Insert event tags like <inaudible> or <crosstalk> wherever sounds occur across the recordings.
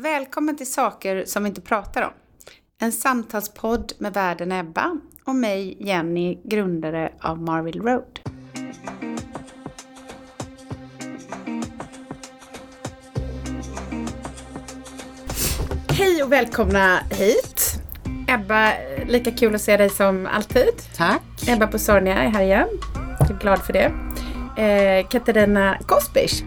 Välkommen till Saker som vi inte pratar om. En samtalspodd med världen Ebba och mig, Jenny, grundare av Marville Road. Hej och välkomna hit. Ebba, lika kul att se dig som alltid. Tack. Ebba på Sornia är här igen. Jag är glad för det. Eh, Katarina Kospisch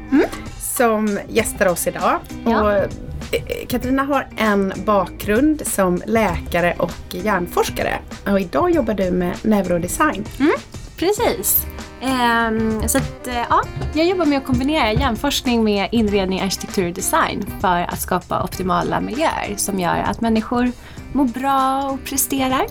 som gästar oss idag. Ja. Och, Eh, Katarina har en bakgrund som läkare och hjärnforskare. Och idag jobbar du med neurodesign. Mm, precis. Ehm, så att, eh, ja, jag jobbar med att kombinera hjärnforskning med inredning, arkitektur och design för att skapa optimala miljöer som gör att människor mår bra och presterar.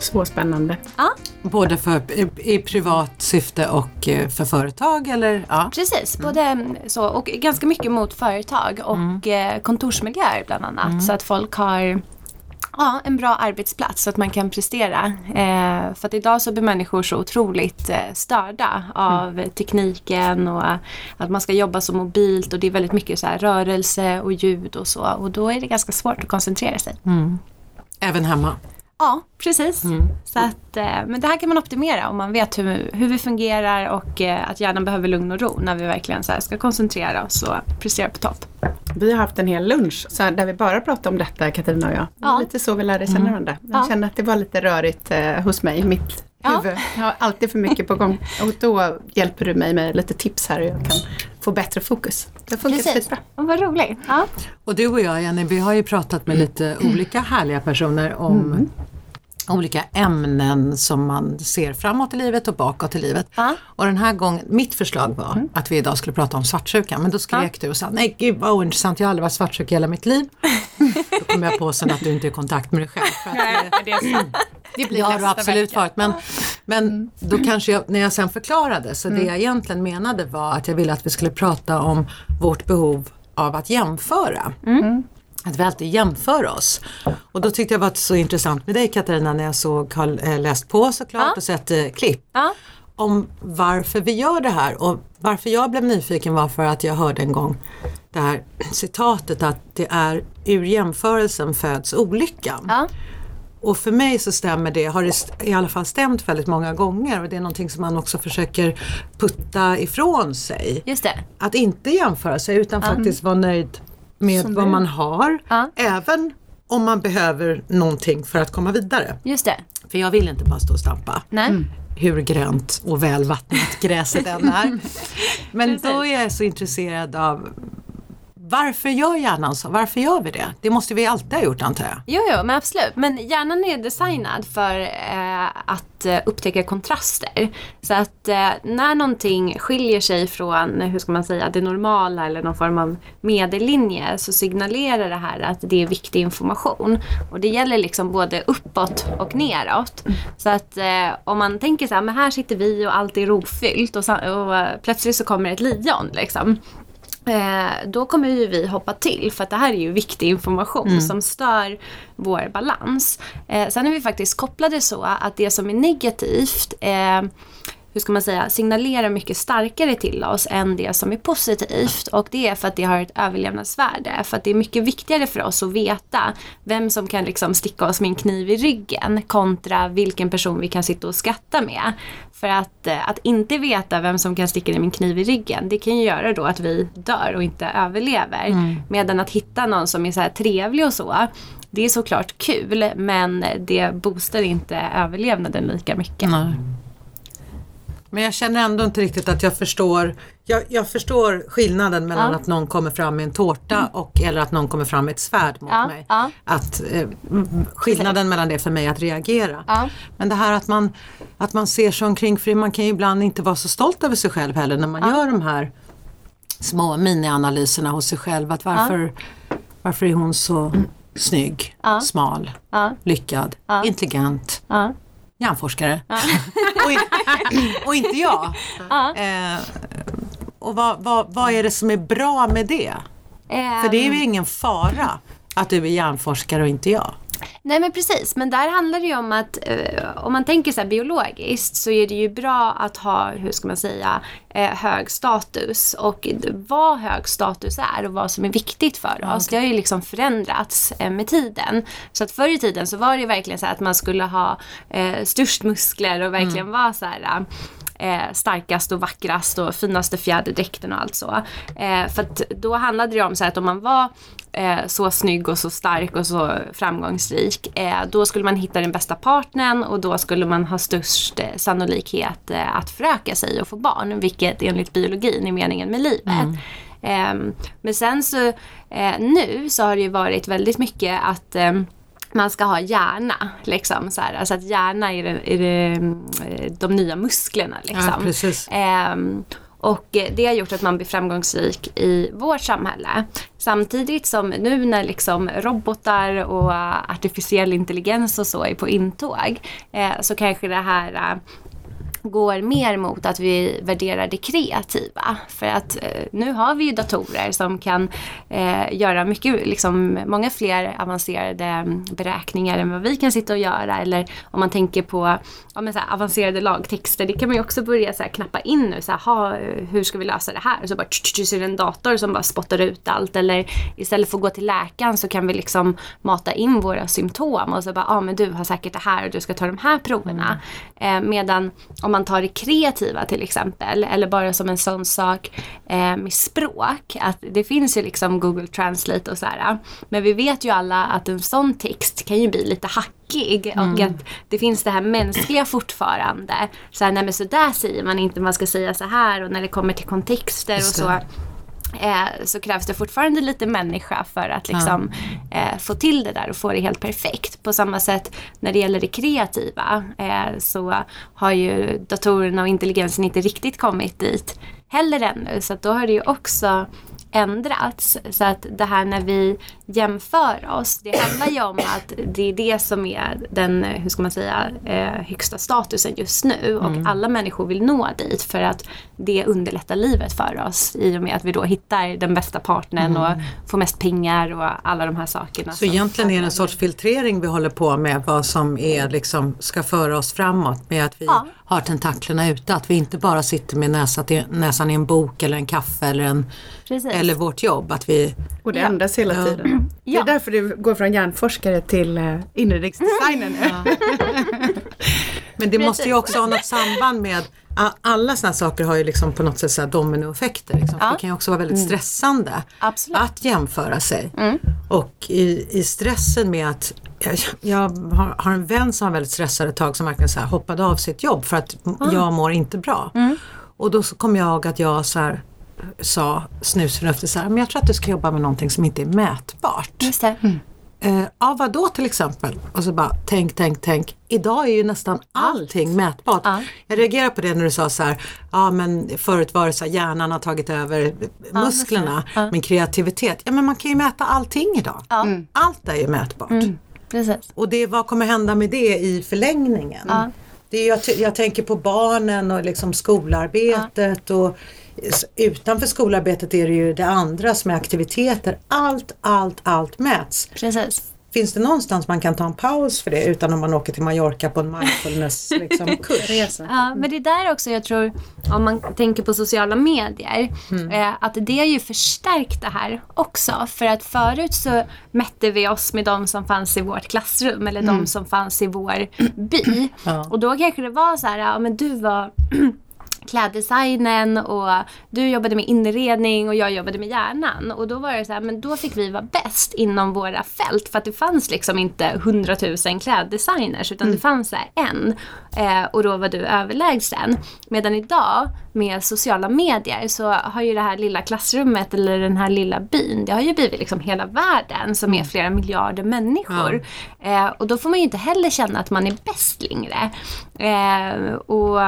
Så spännande. Ja, Både för, i, i privat syfte och eh, för företag eller? Ja. precis. Både mm, så och ganska mycket mot företag och eh, kontorsmiljöer bland annat. Så att folk har Ja, en bra arbetsplats så att man kan prestera. Eh, för att idag så blir människor så otroligt eh, störda av tekniken och att man ska jobba så mobilt och det är väldigt mycket så här rörelse och ljud och så. Och då är det ganska svårt att koncentrera sig. Även hemma? Ja, precis. Så att, eh, men det här kan man optimera om man vet hur, hur vi fungerar och eh, att hjärnan behöver lugn och ro när vi verkligen så här ska koncentrera oss och prestera på topp. Vi har haft en hel lunch så där vi bara pratade om detta, Katarina och jag. Ja. Lite så vi lärde känna varandra. Jag Ja. kände att det var lite rörigt eh, hos mig, i mitt Ja. huvud. Jag har alltid för mycket på gång. <laughs> Och då hjälper du mig med lite tips här och jag kan få bättre fokus. Det funkar Precis. skitbra. Och vad roligt. Ja. Och du och jag Jenny, vi har ju pratat med lite olika härliga personer om olika ämnen som man ser framåt i livet och bakåt i livet. Ja. Och den här gången, mitt förslag var att vi idag skulle prata om svartsjuka men då skrek du och sa nej gud vad ointressant, jag har aldrig varit svartsjuk i hela mitt liv. <laughs> då kom jag på sen att du inte är i kontakt med dig själv. För att, eh, Det har du <clears throat> absolut varit. Men, men då kanske jag, när jag sen förklarade, så det jag egentligen menade var att jag ville att vi skulle prata om vårt behov av att jämföra. Att vi alltid jämför oss. Och då tyckte jag det var så intressant med dig Katarina när jag såg, har eh, läst på såklart Ja. och sett eh, klipp Ja. om varför vi gör det här. Och varför jag blev nyfiken var för att jag hörde en gång det här citatet att det är ur jämförelsen föds olyckan. Ja. Och för mig så stämmer det, har det i alla fall stämt väldigt många gånger och det är någonting som man också försöker putta ifrån sig. Just det. Att inte jämföra sig utan faktiskt vara nöjd med vad man har. Ja. Även om man behöver någonting för att komma vidare. Just det. För jag vill inte bara stå och stampa Nej. hur grönt och välvattnat gräset än är. <laughs> Men då är jag så intresserad av varför gör hjärnan så? Varför gör vi det? Det måste vi alltid ha gjort antar jag. Jo, jo, men absolut. Men hjärnan är designad för eh, att eh, upptäcka kontraster. Så att eh, när någonting skiljer sig från, hur ska man säga, det normala eller någon form av medellinje så signalerar det här att det är viktig information. Och det gäller liksom både uppåt och neråt. Så att eh, om man tänker så här, men här sitter vi och allt är rofyllt och, och eh, plötsligt så kommer ett lejon liksom. Eh, då kommer ju vi hoppa till för att det här är ju viktig information som stör vår balans. Eh, sen är vi faktiskt kopplade så att det som är negativt eh, hur ska man säga, signalerar mycket starkare till oss än det som är positivt. Och det är för att det har ett överlevnadsvärde. För att det är mycket viktigare för oss att veta vem som kan liksom sticka oss med en kniv i ryggen kontra vilken person vi kan sitta och skratta med. För att, eh, att inte veta vem som kan sticka dig med en kniv i ryggen, det kan ju göra då att vi dör och inte överlever. Medan att hitta någon som är så trevlig och så, det är såklart kul men det boostar inte överlevnaden lika mycket. Men jag känner ändå inte riktigt att jag förstår Jag, jag förstår skillnaden mellan Ja. att någon kommer fram med en tårta och eller att någon kommer fram med ett svärd mot Ja, mig. ja. Att, eh, skillnaden mellan det för mig att reagera. Men det här att man, att man ser sig omkring, för man kan ju ibland inte vara så stolt över sig själv heller när man gör de här små minianalyserna hos sig själv. Att varför, varför är hon så snygg, Ja. smal, lyckad, Ja. Intelligent, Ja. hjärnforskare. <laughs> och, in, <clears throat> och inte jag. Ja. Eh, och vad, vad, vad är det som är bra med det? För det är ju ingen fara att du är hjärnforskare och inte jag. Nej men precis, men där handlar det ju om att eh, om man tänker så biologiskt så är det ju bra att ha, hur ska man säga, eh, hög status. Och vad hög status är och vad som är viktigt för ja, oss, det har ju liksom förändrats eh, med tiden. Så att förr i tiden så var det verkligen så att man skulle ha eh, störst muskler och verkligen mm. vara så här eh, starkast och vackrast och finaste fjäderdräkten och allt så. Eh, för att då handlade det om så att om man var eh, så snygg och så stark och så framgångsrik, eh, då skulle man hitta den bästa partnern och då skulle man ha störst eh, sannolikhet att föröka sig och få barn, vilket enligt biologin är meningen med livet. Mm. Ehm, men sen så nu så har det ju varit väldigt mycket att ehm, man ska ha hjärna. Liksom, så här. Alltså att hjärna är, det, är det, eh, de nya musklerna. Liksom. Ja, ehm, och det har gjort att man blir framgångsrik i vårt samhälle. Samtidigt som nu när liksom robotar och artificiell intelligens och så är på intåg eh, så kanske det här går mer mot att vi värderar det kreativa. För att eh, nu har vi ju datorer som kan eh, göra mycket, liksom, många fler avancerade beräkningar än vad vi kan sitta och göra. Eller om man tänker på ja, men så här, avancerade lagtexter, det kan man ju också börja så här, knappa in nu. Så här, ha, hur ska vi lösa det här? Så bara så är det en dator som bara spottar ut allt. Eller istället för att gå till läkaren så kan vi liksom mata in våra symptom och så bara, ja ah, men du har säkert det här och du ska ta de här proverna. Mm. Eh, medan om man tar det kreativa till exempel, eller bara som en sån sak eh, med språk. Att det finns ju liksom Google Translate och så här. Men vi vet ju alla att en sån text kan ju bli lite hackig mm. och att det finns det här mänskliga fortfarande. Så här, nej men så där säger man inte, man ska säga så här och när det kommer till kontexter och så eh, så krävs det fortfarande lite människa för att liksom, eh, få till det där och få det helt perfekt. På samma sätt när det gäller det kreativa eh, så har ju datorerna och intelligensen inte riktigt kommit dit heller ännu. Så då har det ju också ändrats. Så att det här när vi jämför oss, det handlar ju om att det är det som är den, hur ska man säga, eh, högsta statusen just nu. Och mm. alla människor vill nå dit för att det underlättar livet för oss i och med att vi då hittar den bästa partnern mm. och får mest pengar och alla de här sakerna. Så egentligen är det en sorts filtrering vi håller på med vad som är liksom, ska föra oss framåt med att vi ja. har tentaklerna ute. Att vi inte bara sitter med näsan, näsan i en bok eller en kaffe eller, en, eller vårt jobb. Att vi, och det ändras hela ja. Det är därför du går från hjärnforskare till uh, inredningsdesigner nu. <laughs> Men det måste ju också ha något samband med alla sådana saker har ju liksom på något sätt så dominoeffekter. Liksom. Ja. Det kan ju också vara väldigt mm. stressande Absolut. att jämföra sig. Mm. Och i, i stressen med att jag, jag har, har, en vän som var väldigt stressad ett tag som verkligen så här hoppade av sitt jobb för att mm. jag mår inte bra. Mm. Och då så kom jag ihåg att jag så här, sa snusförnuftigt så här, men jag tror att du ska jobba med någonting som inte är mätbart. Just det. Mm. Eh, ja, vad då till exempel? Och så bara tänk, tänk, tänk. Idag är ju nästan allting Allt. mätbart. Ja. Jag reagerar på det när du sa så här, ja men förut var det så här, hjärnan har tagit över musklerna, ja, men kreativitet. Ja men man kan ju mäta allting idag. Ja. Mm. Allt är ju mätbart. Mm. Precis. Och det, vad kommer hända med det i förlängningen? Det är, jag, jag tänker på barnen och liksom skolarbetet och utanför skolarbetet är det ju det andra som är aktiviteter. Allt, allt, allt mäts. Precis. Finns det någonstans man kan ta en paus för det utan om man åker till Mallorca på en mindfulness-kurs? <laughs> Liksom, ja, men det är där också jag tror, om man tänker på sociala medier, mm. eh, att det har ju förstärkt det här också. För att förut så mätte vi oss med de som fanns i vårt klassrum eller mm. de som fanns i vår <clears throat> by. Ja. Och då kanske det var så här, ja men du var <clears throat> kläddesignen och du jobbade med inredning och jag jobbade med hjärnan. Och då var det så här, men då fick vi vara bäst inom våra fält för att det fanns liksom inte hundratusen kläddesigners utan mm. det fanns så en. Eh, och då var du överlägsen. Medan idag med sociala medier så har ju det här lilla klassrummet eller den här lilla byn, det har ju blivit liksom hela världen som är mm. flera miljarder människor. Ja. Eh, och då får man ju inte heller känna att man är bäst längre. Eh, och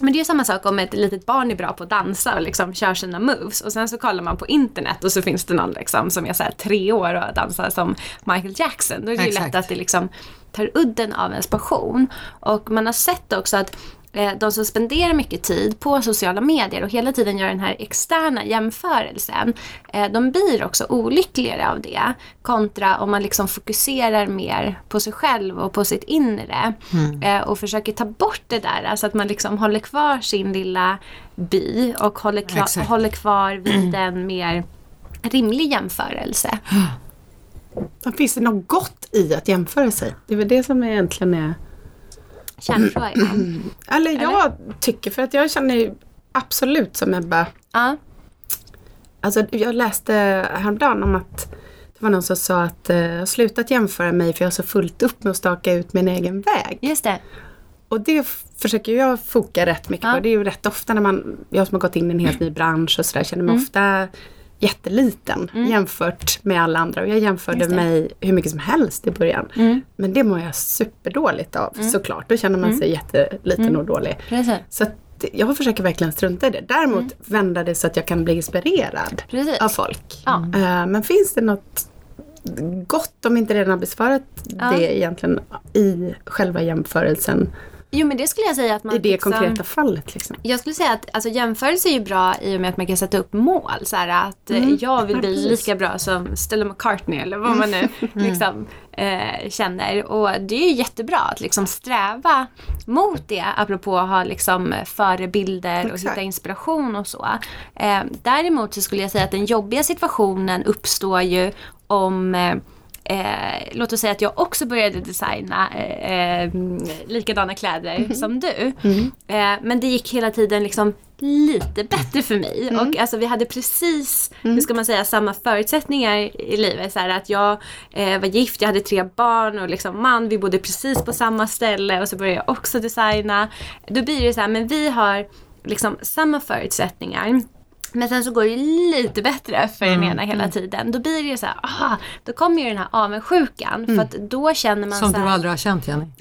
men det är samma sak om ett litet barn är bra på att dansa och liksom kör sina moves och sen så kollar man på internet och så finns det någon liksom som är så tre år och dansar som Michael Jackson. Då är det ju lätt att det liksom tar udden av ens passion. Och man har sett också att de som spenderar mycket tid på sociala medier och hela tiden gör den här externa jämförelsen, eh, de blir också olyckligare av det. Kontra om man liksom fokuserar mer på sig själv och på sitt inre. Mm. Eh, och försöker ta bort det där, alltså att man liksom håller kvar sin lilla by och håller, klar, håller kvar vid en mer rimlig jämförelse. <gasps> Finns det något gott i att jämföra sig? Det är väl det som egentligen är kärnfrågan. <clears throat> Eller jag Eller? tycker, för att jag känner ju absolut som Ebba. Ja. Alltså jag läste häromdagen om att det var någon som sa att uh, jag har slutat jämföra mig för jag har så fullt upp med att staka ut min egen väg. Just det. Och det försöker jag foka rätt mycket ja. på. Det är ju rätt ofta när man, jag som har gått in i en helt ny bransch och sådär känner mig mm. ofta jätteliten mm. jämfört med alla andra. Och jag jämförde mig hur mycket som helst i början. Mm. Men det mår jag superdåligt av mm. såklart. Då känner man mm. sig jätteliten mm. och dålig. Precis. Så jag försöker verkligen strunta i det. Däremot mm. vända det så att jag kan bli inspirerad Precis. av folk. Ja. Uh, men finns det något gott, om inte redan har besvarat ja. det egentligen, i själva jämförelsen Jo men det skulle jag säga att man... I det liksom, konkreta fallet liksom. Jag skulle säga att alltså, jämförelse är ju bra i och med att man kan sätta upp mål. Så här, att eh, mm. jag vill bli lika bra som Stella McCartney eller vad man nu <laughs> mm. liksom, eh, känner. Och det är ju jättebra att liksom sträva mot det apropå att ha liksom förebilder och hitta inspiration och så. Eh, däremot så skulle jag säga att den jobbiga situationen uppstår ju om eh, Eh, låt oss säga att jag också började designa eh, eh likadana kläder mm. som du. Mm. Men det gick hela tiden liksom lite bättre för mig. Mm. Och alltså vi hade precis, mm. hur ska man säga, samma förutsättningar i livet. Så här, att jag eh, var gift, jag hade tre barn och liksom man, vi bodde precis på samma ställe och så började jag också designa. Då blir det så här, men vi har liksom samma förutsättningar. Men sen så går det lite bättre för den mm, ena hela mm. tiden. Då blir det ju så här, aha, då kommer ju den här avundsjukan. Mm. För att då känner man Som så här, du aldrig har känt Jenny. <laughs>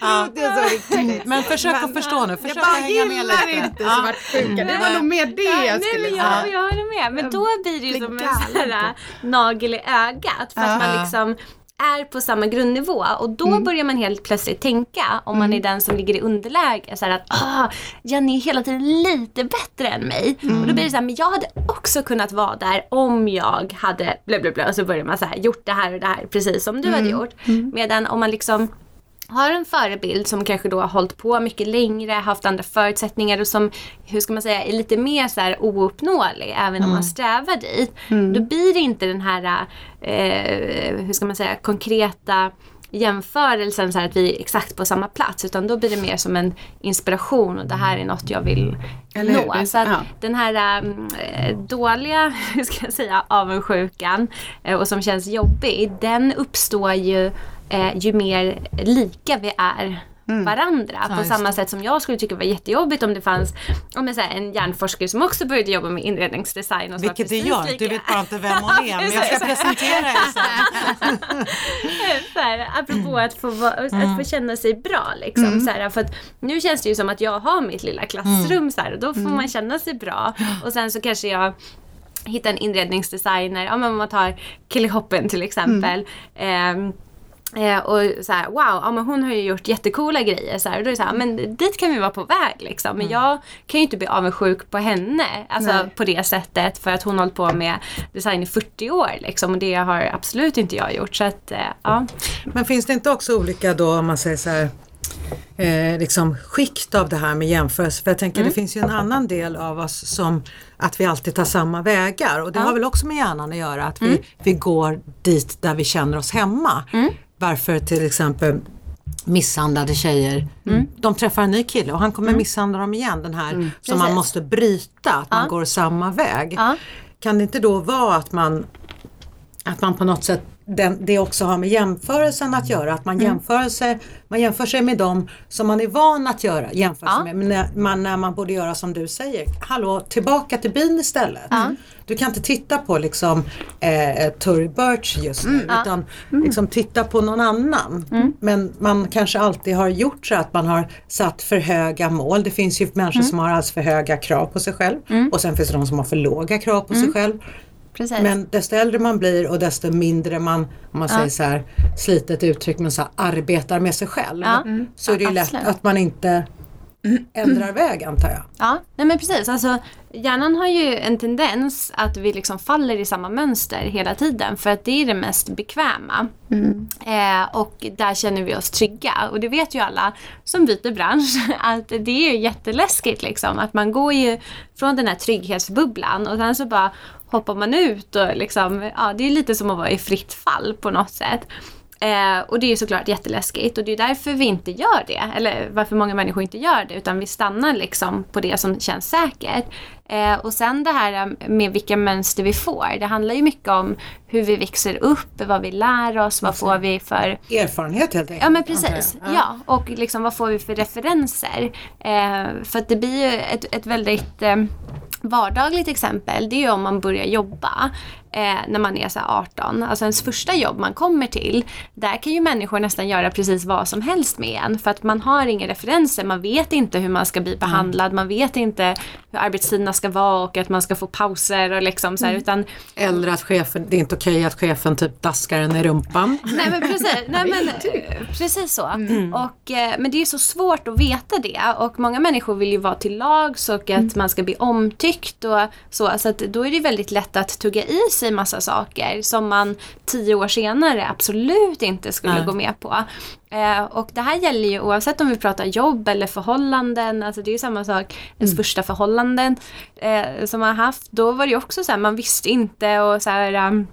ja. Det är så riktigt. Men försök att förstå nu, försök att hänga med lite. Jag bara inte svartsjuka, det var nog mer det jag skulle nej, men jag, jag håller med. Men då blir det ju som en sån här nagel i ögat. För att man liksom är på samma grundnivå och då mm. börjar man helt plötsligt tänka om mm. man är den som ligger i underläge så att ah, Jenny är hela tiden lite bättre än mig. Mm. Och då blir det så här, men jag hade också kunnat vara där om jag hade bla bla bla och så börjar man så här, gjort det här och det här precis som du hade mm. gjort. Mm. Medan om man liksom har en förebild som kanske då har hållit på mycket längre, haft andra förutsättningar och som, hur ska man säga, är lite mer så här ouppnåelig även mm. om man strävar dit. Mm. Då blir det inte den här, eh, hur ska man säga, konkreta jämförelsen så att vi är exakt på samma plats utan då blir det mer som en inspiration och det här är något jag vill Eller nå. Hur? Så att ja. den här äh, dåliga, <laughs> hur ska jag säga, avundsjukan äh, och som känns jobbig, den uppstår ju eh, ju mer lika vi är mm. varandra. Ja, på samma sätt som jag skulle tycka var jättejobbigt om det fanns om jag säger, en hjärnforskare som också började jobba med inredningsdesign. Och Vilket det gör, du vet bara inte vem hon är <laughs> men jag ska presentera er sen. <laughs> så här, apropå att få, att få mm. känna sig bra liksom. Mm. Så här, för att nu känns det ju som att jag har mitt lilla klassrum mm. så här, och då får mm. man känna sig bra. Och sen så kanske jag hittar en inredningsdesigner, ja men om man tar Kelly Hoppen till exempel. Eh, Eh, och så här, wow, ja, men hon har ju gjort jättekola grejer. Så här, och då är det så här, men dit kan vi vara på väg liksom. Men mm. jag kan ju inte bli avundsjuk på henne. Alltså Nej. på det sättet. För att hon har hållit på med design i 40 år liksom. Och det har absolut inte jag gjort. Så att, eh, ja. Men finns det inte också olika då om man säger så här eh, liksom skikt av det här med jämförelse. För jag tänker mm. det finns ju en annan del av oss som att vi alltid tar samma vägar och det ja. har väl också med hjärnan att göra att mm. vi, vi går dit där vi känner oss hemma. Mm varför till exempel misshandlade tjejer, mm. de träffar en ny kille och han kommer mm. misshandla dem igen. Den här mm. som man måste bryta, att man går samma väg. Ja. Kan det inte då vara att man, att man på något sätt den, det också har med jämförelsen att göra, att man, mm. jämför, sig, man jämför sig med dem som man är van att göra, jämföra ja. med, men när man, när man borde göra som du säger, hallå tillbaka till bin istället. Ja. Du kan inte titta på liksom eh, Tory Burch just nu mm. utan mm. liksom titta på någon annan. Mm. Men man kanske alltid har gjort så att man har satt för höga mål. Det finns ju människor mm. som har alldeles för höga krav på sig själv och sen finns det de som har för låga krav på sig själv. precis. Men desto äldre man blir och desto mindre man, om man säger så här, slitet uttryck, men så här, arbetar med sig själv. Ja. Så är det ju lätt att man inte <clears throat> ändrar väg antar jag. Ja, nej men precis. Alltså, hjärnan har ju en tendens att vi liksom faller i samma mönster hela tiden för att det är det mest bekväma. Eh, och där känner vi oss trygga. Och det vet ju alla som byter bransch <laughs> att det är ju jätteläskigt liksom. Att man går ju från den här trygghetsbubblan och sen så bara hoppar man ut och liksom, ja det är lite som att vara i fritt fall på något sätt. Eh, och det är ju såklart jätteläskigt och det är därför vi inte gör det. Eller varför många människor inte gör det. Utan vi stannar liksom på det som känns säkert. Eh, och sen det här eh, med vilka mönster vi får. Det handlar ju mycket om hur vi växer upp, vad vi lär oss, vad får vi för Erfarenhet helt enkelt. Ja men antar jag. precis. Ja, och liksom vad får vi för referenser? Eh, för att det blir ju ett, ett väldigt eh, vardagligt exempel. Det är ju om man börjar jobba eh, när man är så här 18. Alltså ens första jobb man kommer till. Där kan ju människor nästan göra precis vad som helst med en. För att man har inga referenser. Man vet inte hur man ska bli behandlad. Man vet inte hur arbetstiderna ska vara och att man ska få pauser och liksom så här, utan Eller att chefen, det är inte okej att chefen typ daskar en i rumpan. Nej men precis, <laughs> Nej, men, eh, precis så. Och, eh, men det är så svårt att veta det och många människor vill ju vara till lags och att man ska bli omtyckt och så. Så att då är det väldigt lätt att tugga i sig massa saker som man tio år senare absolut inte skulle Nej. gå med på. Eh, och det här gäller ju oavsett om vi pratar jobb eller förhållanden. Alltså det är ju samma sak, ens första förhållanden eh, som man har haft. Då var det ju också så här, man visste inte och så här um,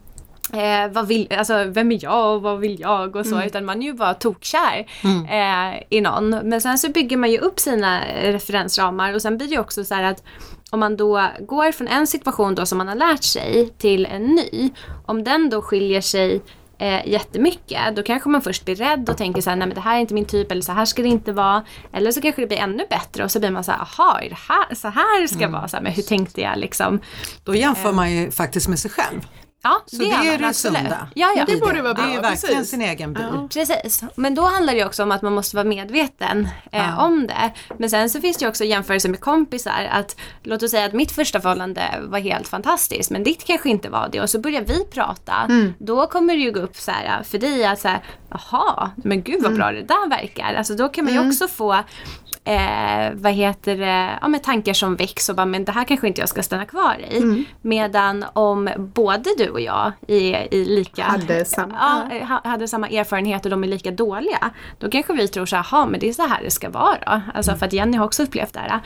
Eh, vad vill, alltså, vem är jag och vad vill jag och så. Utan man är ju bara tokkär eh, i någon. Men sen så bygger man ju upp sina referensramar och sen blir det också så här att om man då går från en situation då som man har lärt sig till en ny. Om den då skiljer sig eh, jättemycket, då kanske man först blir rädd och tänker så här, nej men det här är inte min typ eller så här ska det inte vara. Eller så kanske det blir ännu bättre och så blir man så här, aha, är det här, så här ska det vara? Så här, men hur tänkte jag liksom? Då jämför man ju faktiskt med sig själv. Ja, Så det, gör är man det absolut. sunda. Ja, ja. Det borde vara Det är ju bra, verkligen precis. sin egen bil. Ja. Precis, men då handlar det ju också om att man måste vara medveten eh, Ja. om det. Men sen så finns det ju också jämförelser med kompisar. Att, låt oss säga att mitt första förhållande var helt fantastiskt men ditt kanske inte var det. Och så börjar vi prata. Då kommer det ju gå upp så här, för dig att så här, jaha, men gud vad bra det där verkar. Alltså då kan man ju också få Eh, vad heter det, ja, med tankar som väcks och bara men det här kanske inte jag ska stanna kvar i. Medan om både du och jag är i lika Hade samma. ja, eh, ha- hade samma erfarenhet och de är lika dåliga. Då kanske vi tror så här, "Jaha, men det är så här det ska vara. Alltså för att Jenny har också upplevt det här.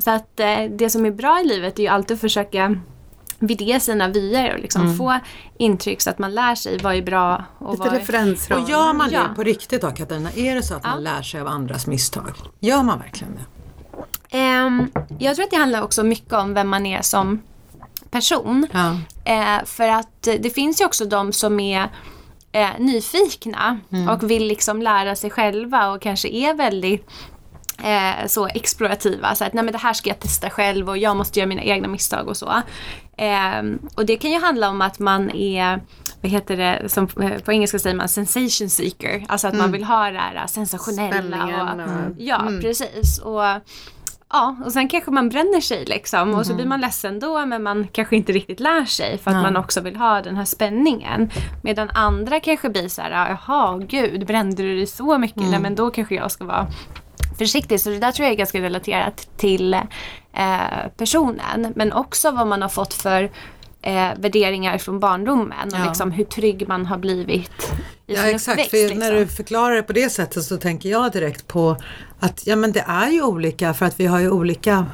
Så att eh, det som är bra i livet är ju alltid att försöka vidga sina vyer och liksom få intryck så att man lär sig vad är bra och Lite vad är... referensram. Och gör man Ja. det på riktigt då Katarina? Är det så att man lär sig av andras misstag? Gör man verkligen det? Ehm, jag tror att det handlar också mycket om vem man är som person. Ja. Eh, för att det finns ju också de som är eh, nyfikna och vill liksom lära sig själva och kanske är väldigt eh, så explorativa. Så att nej men det här ska jag testa själv och jag måste göra mina egna misstag och så. Ehm, och det kan ju handla om att man är vad heter det, som eh, på engelska säger man sensation seeker. Alltså att man vill ha det här sensationella. Spänningen Och, och- Ja, precis. Och, Ja, och sen kanske man bränner sig liksom och så Mm. blir man ledsen då men man kanske inte riktigt lär sig för att man också vill ha den här spänningen. Medan andra kanske blir så här, jaha gud brände du dig så mycket? Mm. Nej men då kanske jag ska vara försiktig. Så det där tror jag är ganska relaterat till eh, personen. Men också vad man har fått för eh, värderingar från barndomen och Ja. liksom hur trygg man har blivit i Ja sin exakt, uppväxt. för liksom. när du förklarar det på det sättet så tänker jag direkt på att ja men det är ju olika för att vi har ju olika,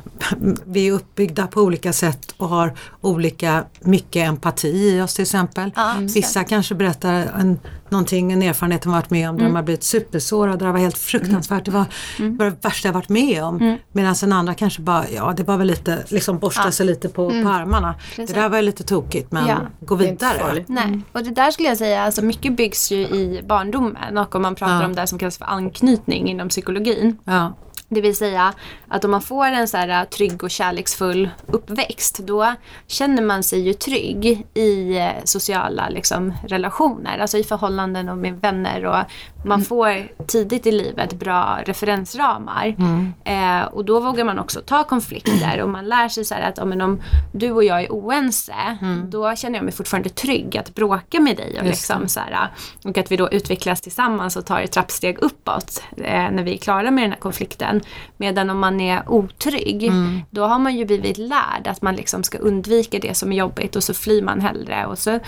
vi är uppbyggda på olika sätt och har olika mycket empati i oss till exempel. Ja, absolut. Vissa kanske berättar en, någonting, en erfarenhet de varit med om där Mm. de har blivit supersårade, det var helt fruktansvärt, det var, Mm. det var det värsta jag varit med om. Medan en andra kanske bara, ja det var väl lite, liksom borsta sig lite på, på armarna. Precis. Det där var ju lite tokigt men Ja. gå vidare. Nej, och det där skulle jag säga, alltså mycket byggs ju i barndomen och om man pratar Ja. om det som kallas för anknytning inom psykologin. Ja. Det vill säga att om man får en så här äh, trygg och kärleksfull uppväxt då känner man sig ju trygg i äh, sociala liksom, relationer, alltså i förhållanden och med vänner och man mm. får tidigt i livet bra referensramar. Mm. Eh, och då vågar man också ta konflikter och man lär sig så att om, om du och jag är oense mm. då känner jag mig fortfarande trygg att bråka med dig och, liksom, så här, och att vi då utvecklas tillsammans och tar ett trappsteg uppåt eh, när vi är klara med den här konflikten. Medan om man är otrygg, mm. då har man ju blivit lärd att man liksom ska undvika det som är jobbigt och så flyr man hellre. Och så,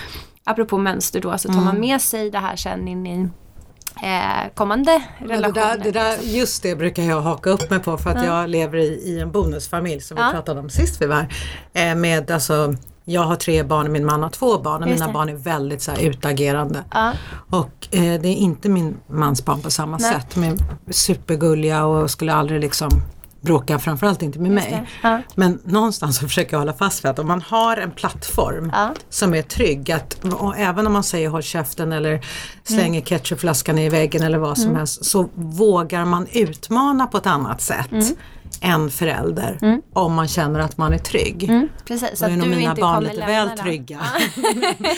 apropå mönster då, så tar mm. man med sig det här sen in i eh, kommande relationer. Det där, det där, just det brukar jag haka upp mig på för att ja. jag lever i, i en bonusfamilj som ja. vi pratade om sist vi var. Eh, med alltså jag har tre barn och min man har två barn och mina barn är väldigt så utagerande. Ja. Och eh, det är inte min mans barn på samma Nej. sätt. De är supergulliga och skulle aldrig liksom bråka, framförallt inte med mig. Ja. Men någonstans så försöker jag hålla fast vid att om man har en plattform ja. som är trygg, att, även om man säger håll käften eller slänger mm. ketchupflaskan i väggen eller vad som mm. helst, så vågar man utmana på ett annat sätt. Mm en förälder mm. om man känner att man är trygg. Mm, precis, så är nog mina barn lite väl trygga.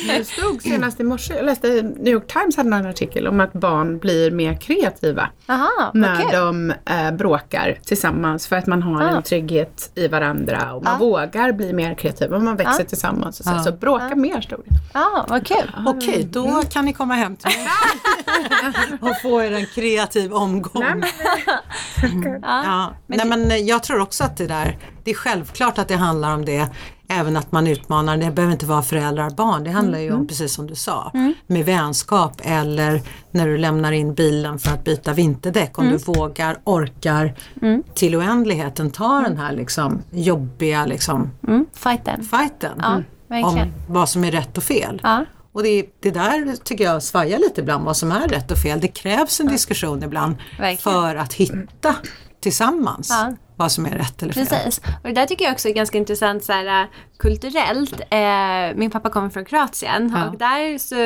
det <laughs> stod senast i morse, jag läste New York Times hade en artikel om att barn blir mer kreativa Aha, när okay. de äh, bråkar tillsammans för att man har ah. en trygghet i varandra och man ah. vågar bli mer kreativ och man växer ah. tillsammans. Och så, ah. så bråka mer stod det. Ah, vad kul. Okej, okay, då mm. kan ni komma hem till mig <laughs> <laughs> och få er en kreativ omgång. Nej, men, ja. Nej, men jag tror också att det där, det är självklart att det handlar om det även att man utmanar, det behöver inte vara föräldrar och barn, det handlar ju om mm. precis som du sa, mm. med vänskap eller när du lämnar in bilen för att byta vinterdäck, om mm. du vågar, orkar mm. till oändligheten ta den här liksom jobbiga liksom, mm. fighten, fighten ja, om vad som är rätt och fel. Ja. Och det, det där tycker jag svajar lite ibland vad som är rätt och fel. Det krävs en diskussion ibland Verkligen. för att hitta tillsammans ja. vad som är rätt eller fel. Precis. Och det där tycker jag också är ganska intressant så här, äh, kulturellt. Eh, min pappa kommer från Kroatien ja. och där så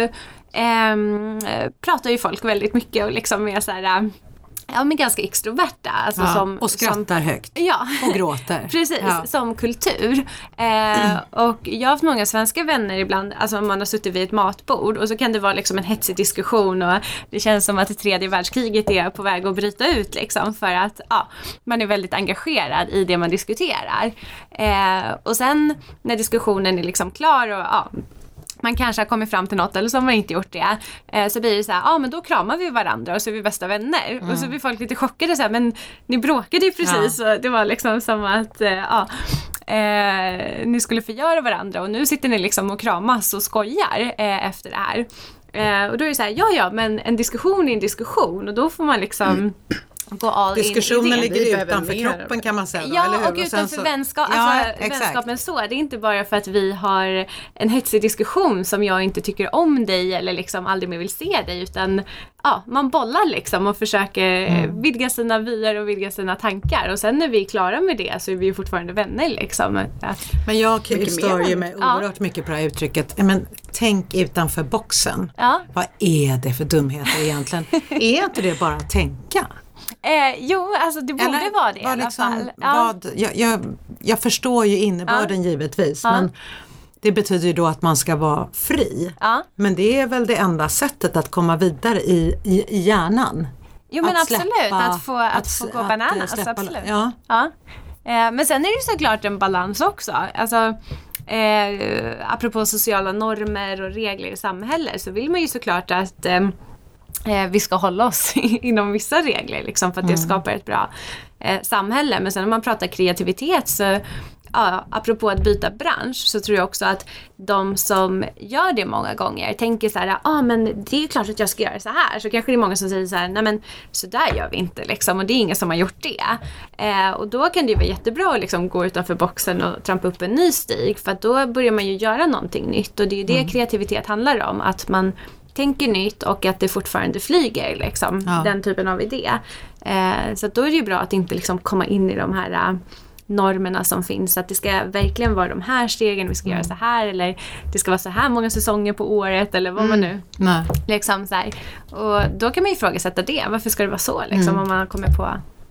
eh, pratar ju folk väldigt mycket och liksom är så här äh, ja, men ganska extroverta. Alltså ja, som, och skrattar som, högt. Ja. Och gråter. <laughs> Precis, ja. som kultur. Eh, och jag har haft många svenska vänner ibland, alltså om man har suttit vid ett matbord och så kan det vara liksom en hetsig diskussion och det känns som att det tredje världskriget är på väg att bryta ut liksom för att ja, man är väldigt engagerad i det man diskuterar. Eh, och sen när diskussionen är liksom klar och ja, man kanske har kommit fram till något eller så har man inte gjort det. Eh, så blir det så här, ja ah, men då kramar vi varandra och så är vi bästa vänner. Mm. Och så blir folk lite chockade så här, men ni bråkade ju precis. Ja. Och det var liksom som att, eh, ja. Eh, ni skulle förgöra varandra och nu sitter ni liksom och kramas och skojar eh, efter det här. Och då är det så här, ja ja men en diskussion är en diskussion och då får man liksom mm gå all Diskussionen in ligger utanför kroppen kan man säga. Då, ja, och utanför så... vänskap. Alltså, ja, vänskapen så. Det är inte bara för att vi har en hetsig diskussion som jag inte tycker om dig eller liksom aldrig mer vill se dig utan ja, man bollar liksom och försöker mm. vidga sina vyer och vidga sina tankar och sen när vi är klara med det så är vi ju fortfarande vänner liksom. Men jag stör ju mig oerhört ja. mycket på det här uttrycket. Men, tänk utanför boxen. Ja. Vad är det för dumheter egentligen? <laughs> är inte det bara att tänka? Eh, jo, alltså det borde Eller, vara det i alla liksom, fall. Vad, jag, jag, jag, förstår ju innebörden ja. givetvis ja. men det betyder ju då att man ska vara fri. Ja. Men det är väl det enda sättet att komma vidare i, i, i hjärnan. Jo men att absolut, släppa, att få, att, att få gå bananas. Släppa, absolut. Ja. Ja. Eh, men sen är det såklart en balans också. Alltså, eh, apropå sociala normer och regler i samhället så vill man ju såklart att eh, eh, vi ska hålla oss <laughs> inom vissa regler liksom, för att det mm. skapar ett bra eh, samhälle. Men sen när man pratar kreativitet så ja, apropå att byta bransch så tror jag också att de som gör det många gånger tänker så här, ah, men det är klart att jag ska göra så här. Så kanske det är många som säger så här, nej men så där gör vi inte liksom och det är ingen som har gjort det. Eh, och då kan det vara jättebra att liksom gå utanför boxen och trampa upp en ny stig för att då börjar man ju göra någonting nytt och det är ju det mm. kreativitet handlar om, att man tänker nytt och att det fortfarande flyger. Liksom, ja. Den typen av idé. Eh, så då är det ju bra att inte liksom komma in i de här uh, normerna som finns. Att det ska verkligen vara de här stegen, vi ska mm. göra så här eller det ska vara så här många säsonger på året eller vad mm. man nu... Nej. Liksom så här. Och då kan man ifrågasätta det. Varför ska det vara så liksom, mm. om man kommer på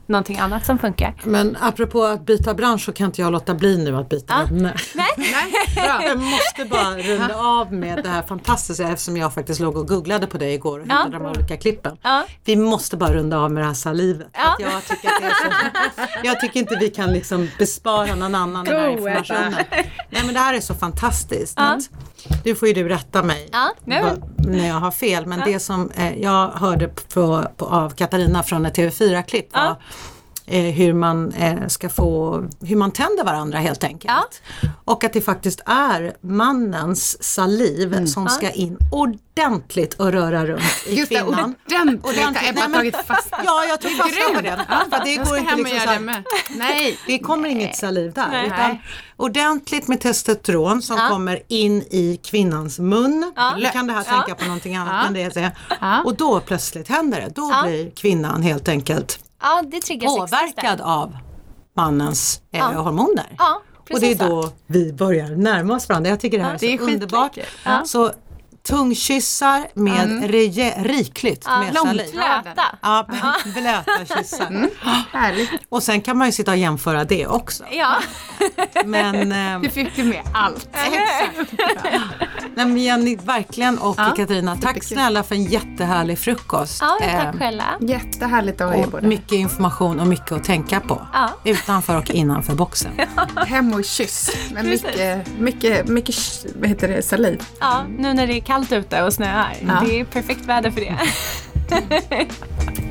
någonting annat som funkar. Men apropå att byta bransch så kan inte jag låta bli nu att byta Ja. ämne. <laughs> Nej. Nej, <laughs> bra. Jag måste bara runda av med det här fantastiska eftersom jag faktiskt låg och googlade på det igår och Ja. hittade de olika klippen. Ja. Vi måste bara runda av med det här salivet. Ja. Jag, tycker så, <laughs> jag tycker inte vi kan liksom bespara någon annan den här Go, informationen. Nej men det här är så fantastiskt. Ja. Nu får ju du rätta mig Ja, när jag har fel men det som eh, jag hörde på, på, av Katarina från ett TV4-klipp var Ja. Eh, hur man eh, ska få, hur man tänder varandra helt enkelt. Och att det faktiskt är mannens saliv som ska in ordentligt och röra runt i Just det, kvinnan. ordentligt har Ordentligt. Ebba Nej, men- tagit fasta på. Ja, jag tog fasta på det. För det går inte liksom så det här. Nej. det kommer inget saliv där. Nej. Utan ordentligt med testosteron som Ja. kommer in i kvinnans mun. Ja. Nu kan det här Ja. tänka på någonting annat Ja. än det säger. Ja. Och då plötsligt händer det. Då Ja. blir kvinnan helt enkelt Ja, det triggar påverkad av mannens eh, Ja. hormoner. Ja, och det är då vi börjar närma oss varandra. Jag tycker det här det är är så underbart. skitläckert. Ja. Så tungkyssar med reje- rikligt med saliv. Blöta. Ja, blöta kyssar. Härligt. Och sen kan man ju sitta och jämföra det också. Ja. Men, <laughs> eh, Du fick ju med allt. nej, men Jenny, verkligen och Ja, Katarina, tack snälla för en jättehärlig frukost. Ja, tack själva. Jättehärligt att ha er båda. mycket information och mycket att tänka på. Ja. Utanför och innanför boxen. <laughs> Hem och kyss. Med mycket, mycket, mycket vad heter det, saliv. Ja, nu när det är kallt ute och snöar. Ja. Det är perfekt väder för det. <laughs>